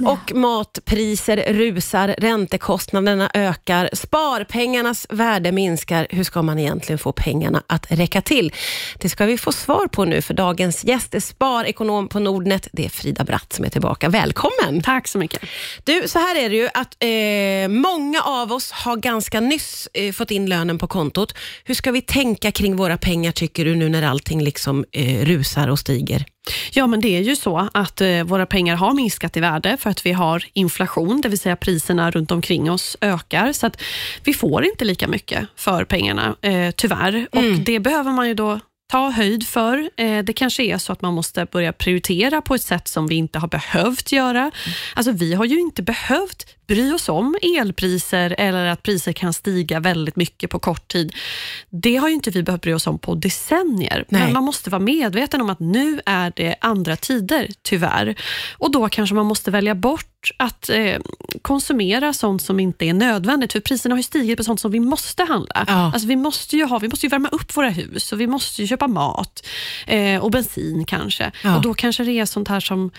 El och matpriser rusar, räntekostnaderna ökar, sparpengarnas värde minskar. Hur ska man egentligen få pengarna att räcka till? Det ska vi få svar på nu, för dagens gäst är sparekonom på Nordnet. Det är Frida Bratt som är tillbaka. Välkommen! Tack så mycket. Du, så här är det ju att eh, många av oss har ganska nyss eh, fått in lönen på kontot. Hur ska vi tänka kring våra pengar tycker du nu när allting liksom eh, rusar och stiger? Ja, men det är ju så att eh, våra pengar har minskat i värde för att vi har inflation, det vill säga priserna runt omkring oss ökar. Så att vi får inte lika mycket för pengarna, eh, tyvärr. Mm. Och Det behöver man ju då ta höjd för. Eh, det kanske är så att man måste börja prioritera på ett sätt som vi inte har behövt göra. Mm. Alltså, vi har ju inte behövt bry oss om elpriser eller att priser kan stiga väldigt mycket på kort tid. Det har ju inte vi behövt bry oss om på decennier. Nej. Men man måste vara medveten om att nu är det andra tider, tyvärr. Och då kanske man måste välja bort att eh, konsumera sånt som inte är nödvändigt. För priserna har ju stigit på sånt som vi måste handla. Ja. Alltså vi, måste ju ha, vi måste ju värma upp våra hus och vi måste ju köpa mat eh, och bensin kanske. Ja. Och Då kanske det är sånt här som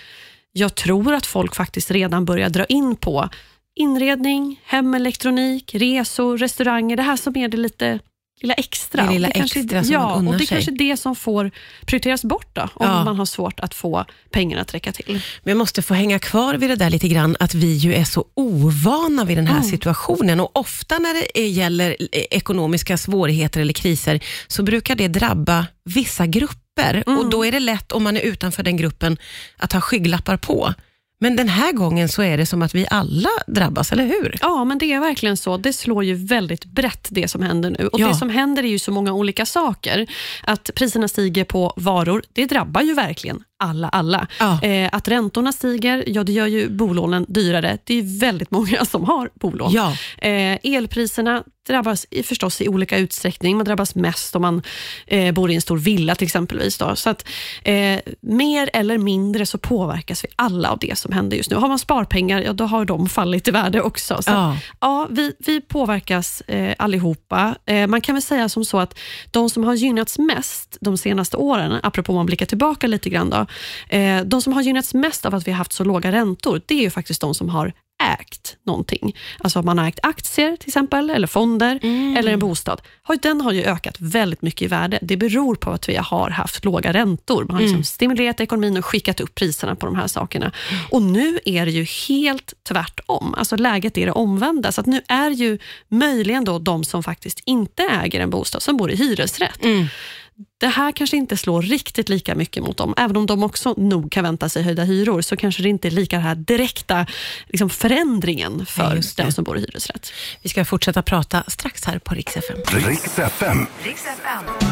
jag tror att folk faktiskt redan börjar dra in på inredning, hemelektronik, resor, restauranger. Det här som är det lite lilla extra. Det lilla det extra kanske, som ja, och Det är kanske det som får prioriteras bort då, om ja. man har svårt att få pengarna att räcka till. Men jag måste få hänga kvar vid det där lite grann, att vi ju är så ovana vid den här mm. situationen. Och Ofta när det gäller ekonomiska svårigheter eller kriser, så brukar det drabba vissa grupper. Mm. Och Då är det lätt, om man är utanför den gruppen, att ha skygglappar på. Men den här gången så är det som att vi alla drabbas, eller hur? Ja, men det är verkligen så. Det slår ju väldigt brett det som händer nu. Och ja. Det som händer är ju så många olika saker. Att priserna stiger på varor, det drabbar ju verkligen alla, alla. Ja. Eh, att räntorna stiger, ja det gör ju bolånen dyrare. Det är väldigt många som har bolån. Ja. Eh, elpriserna drabbas i, förstås i olika utsträckning. Man drabbas mest om man eh, bor i en stor villa till exempelvis. Då. Så att, eh, mer eller mindre så påverkas vi alla av det som händer just nu. Har man sparpengar, ja då har de fallit i värde också. Så ja. Att, ja, vi, vi påverkas eh, allihopa. Eh, man kan väl säga som så att de som har gynnats mest de senaste åren, apropå om man blickar tillbaka lite grann, då, Eh, de som har gynnats mest av att vi har haft så låga räntor, det är ju faktiskt de som har ägt någonting. Alltså om man har ägt aktier till exempel, eller fonder, mm. eller en bostad. Den har ju ökat väldigt mycket i värde. Det beror på att vi har haft låga räntor. Man har liksom mm. stimulerat ekonomin och skickat upp priserna på de här sakerna. Och nu är det ju helt tvärtom. Alltså läget är det omvända. Så att nu är ju möjligen då de som faktiskt inte äger en bostad, som bor i hyresrätt. Det här kanske inte slår riktigt lika mycket mot dem. Även om de också nog kan vänta sig höjda hyror, så kanske det inte är lika den här direkta liksom, förändringen för ja, den som bor i hyresrätt. Vi ska fortsätta prata strax här på Rix FM. Rix FM.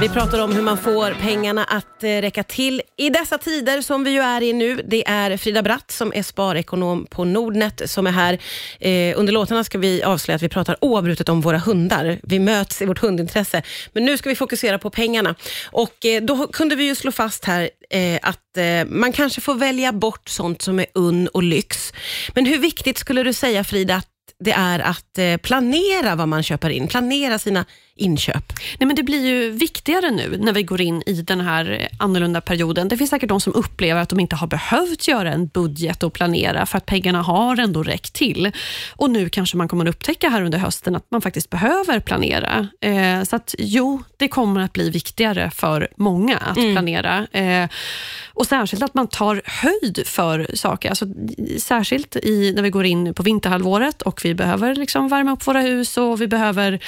Vi pratar om hur man får pengarna att eh, räcka till i dessa tider som vi ju är i nu. Det är Frida Bratt som är sparekonom på Nordnet som är här. Eh, under låtarna ska vi avslöja att vi pratar oavbrutet om våra hundar. Vi möts i vårt hundintresse. Men nu ska vi fokusera på pengarna. Och eh, då kunde vi ju slå fast här eh, att eh, man kanske får välja bort sånt som är unn och lyx. Men hur viktigt skulle du säga Frida att det är att planera vad man köper in, planera sina inköp? Nej, men det blir ju viktigare nu när vi går in i den här annorlunda perioden. Det finns säkert de som upplever att de inte har behövt göra en budget och planera för att pengarna har ändå räckt till. Och Nu kanske man kommer att upptäcka här under hösten att man faktiskt behöver planera. Eh, så att jo, det kommer att bli viktigare för många att mm. planera. Eh, och Särskilt att man tar höjd för saker. Alltså, särskilt i, när vi går in på vinterhalvåret och vi behöver liksom värma upp våra hus och vi behöver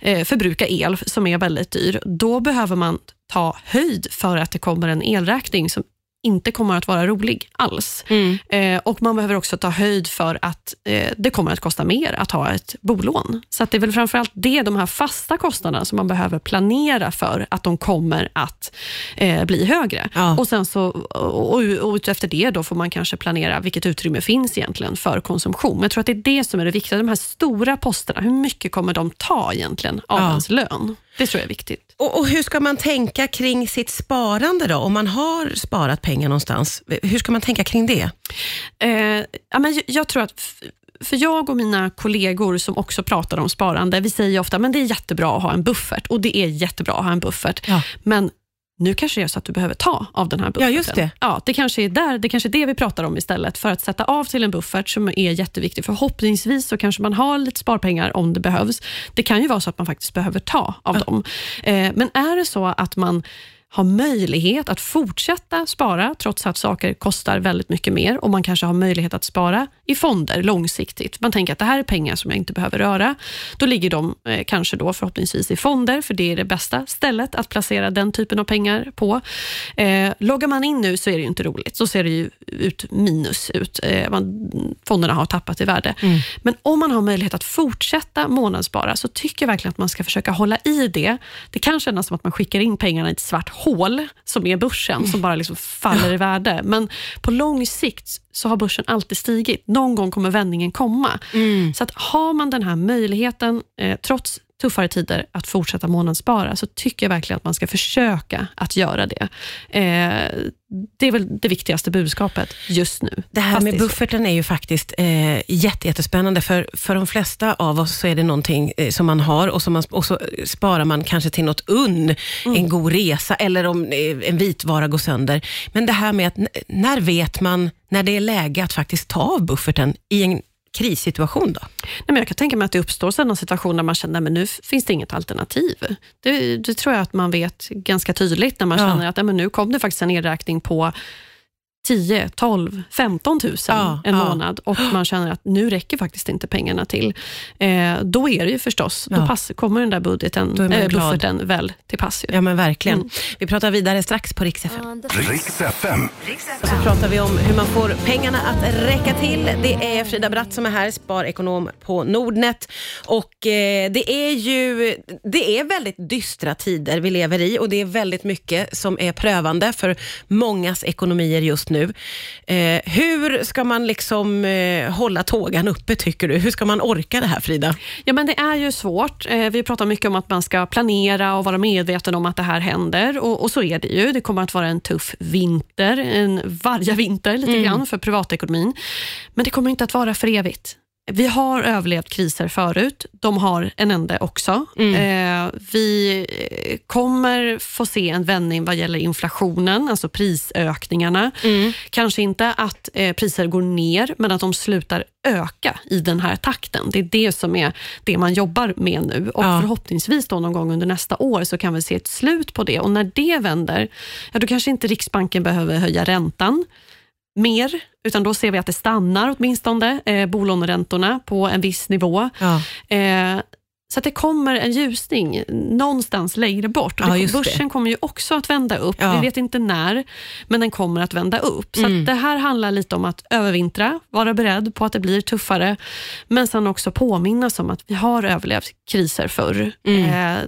eh, förbruka el som är väldigt dyr. Då behöver man ta höjd för att det kommer en elräkning som inte kommer att vara rolig alls. Mm. Eh, och Man behöver också ta höjd för att eh, det kommer att kosta mer att ha ett bolån. Så det är väl framförallt det, de här fasta kostnaderna som man behöver planera för att de kommer att eh, bli högre. Ja. Och sen så och, och utefter det då får man kanske planera vilket utrymme finns egentligen för konsumtion. Men jag tror att det är det som är det viktiga. De här stora posterna, hur mycket kommer de ta egentligen av ja. ens lön? Det tror jag är viktigt. Och, och, Hur ska man tänka kring sitt sparande då? Om man har sparat pengar någonstans, hur ska man tänka kring det? Eh, ja, men jag tror att för jag och mina kollegor som också pratar om sparande, vi säger ofta att det är jättebra att ha en buffert och det är jättebra att ha en buffert. Ja. Men nu kanske det är så att du behöver ta av den här bufferten. Ja, just det. Ja, det kanske är där, det kanske är det vi pratar om istället, för att sätta av till en buffert som är jätteviktig. Förhoppningsvis så kanske man har lite sparpengar om det behövs. Det kan ju vara så att man faktiskt behöver ta av ja. dem. Eh, men är det så att man har möjlighet att fortsätta spara trots att saker kostar väldigt mycket mer och man kanske har möjlighet att spara i fonder långsiktigt. Man tänker att det här är pengar som jag inte behöver röra. Då ligger de eh, kanske då förhoppningsvis i fonder, för det är det bästa stället att placera den typen av pengar på. Eh, loggar man in nu så är det inte roligt. Så ser det ju ut minus ut. Eh, man, fonderna har tappat i värde. Mm. Men om man har möjlighet att fortsätta månadsspara så tycker jag verkligen att man ska försöka hålla i det. Det kan kännas som att man skickar in pengarna i ett svart hål som är börsen, som bara liksom faller i värde. Men på lång sikt så har börsen alltid stigit. Någon gång kommer vändningen komma. Mm. Så att har man den här möjligheten, eh, trots tuffare tider att fortsätta månadsspara, så tycker jag verkligen att man ska försöka att göra det. Eh, det är väl det viktigaste budskapet just nu. Det här med bufferten är ju faktiskt eh, jättespännande, för, för de flesta av oss så är det någonting eh, som man har och, som man, och så sparar man kanske till något unn, mm. en god resa eller om eh, en vitvara går sönder. Men det här med att när vet man när det är läge att faktiskt ta av bufferten i en krissituation då? Nej, men jag kan tänka mig att det uppstår sådana situationer där man känner att nu finns det inget alternativ. Det, det, tror jag att man vet ganska tydligt när man ja. känner att nej, men nu kom det faktiskt en nedräkning på 10, 12, 15 000 ja, en ja. månad och man känner att nu räcker faktiskt inte pengarna till. Eh, då är det ju förstås, ja. då pass, kommer den där budgeten, äh, bufferten väl till pass. Ju. Ja men verkligen. Mm. Vi pratar vidare strax på Rix FM. Rix FM. Så pratar vi om hur man får pengarna att räcka till. Det är Frida Bratt som är här, sparekonom på Nordnet. Och eh, det är ju det är väldigt dystra tider vi lever i och det är väldigt mycket som är prövande för mångas ekonomier just nu. Eh, hur ska man liksom eh, hålla tågan uppe tycker du? Hur ska man orka det här Frida? Ja men det är ju svårt. Eh, vi pratar mycket om att man ska planera och vara medveten om att det här händer och, och så är det ju. Det kommer att vara en tuff vinter, en vargavinter lite mm. grann för privatekonomin. Men det kommer inte att vara för evigt. Vi har överlevt kriser förut. De har en ände också. Mm. Eh, vi kommer få se en vändning vad gäller inflationen, alltså prisökningarna. Mm. Kanske inte att eh, priser går ner, men att de slutar öka i den här takten. Det är det som är det man jobbar med nu. Och ja. Förhoppningsvis då någon gång under nästa år så kan vi se ett slut på det. Och När det vänder, ja, då kanske inte Riksbanken behöver höja räntan mer, utan då ser vi att det stannar åtminstone, eh, bolåneräntorna på en viss nivå. Ja. Eh, så det kommer en ljusning någonstans längre bort. Och ja, börsen kommer ju också att vända upp. Ja. Vi vet inte när, men den kommer att vända upp. Så mm. det här handlar lite om att övervintra, vara beredd på att det blir tuffare, men sen också påminnas om att vi har överlevt kriser förr. Mm. Eh,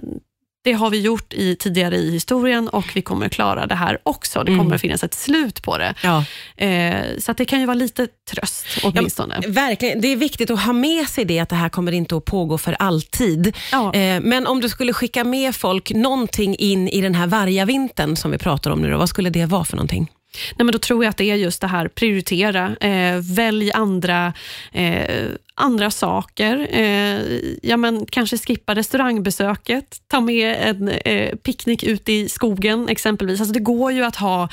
det har vi gjort i, tidigare i historien och vi kommer klara det här också. Det kommer mm. att finnas ett slut på det. Ja. Eh, så det kan ju vara lite tröst åtminstone. Ja, verkligen. Det är viktigt att ha med sig det, att det här kommer inte att pågå för alltid. Ja. Eh, men om du skulle skicka med folk någonting in i den här vargavintern som vi pratar om nu, då, vad skulle det vara för någonting? Nej, men då tror jag att det är just det här, prioritera. Eh, välj andra, eh, andra saker. Eh, ja, men kanske skippa restaurangbesöket. Ta med en eh, picknick ut i skogen exempelvis. Alltså det går ju att ha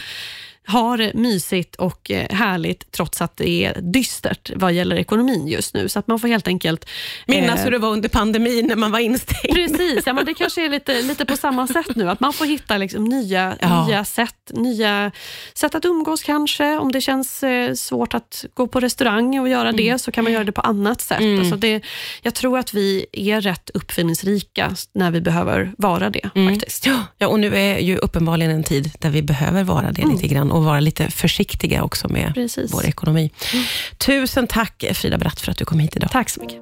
har mysigt och eh, härligt trots att det är dystert vad gäller ekonomin just nu. Så att man får helt enkelt... Minnas eh, hur det var under pandemin när man var instängd. Precis, ja, men det kanske är lite, lite på samma sätt nu. Att man får hitta liksom nya, ja. nya, sätt, nya sätt att umgås kanske. Om det känns eh, svårt att gå på restaurang och göra mm. det, så kan man göra det på annat sätt. Mm. Alltså det, jag tror att vi är rätt uppfinningsrika när vi behöver vara det. Mm. faktiskt. Ja, och nu är ju uppenbarligen en tid där vi behöver vara det mm. lite grann och vara lite försiktiga också med Precis. vår ekonomi. Mm. Tusen tack Frida Bratt för att du kom hit idag. Tack så mycket.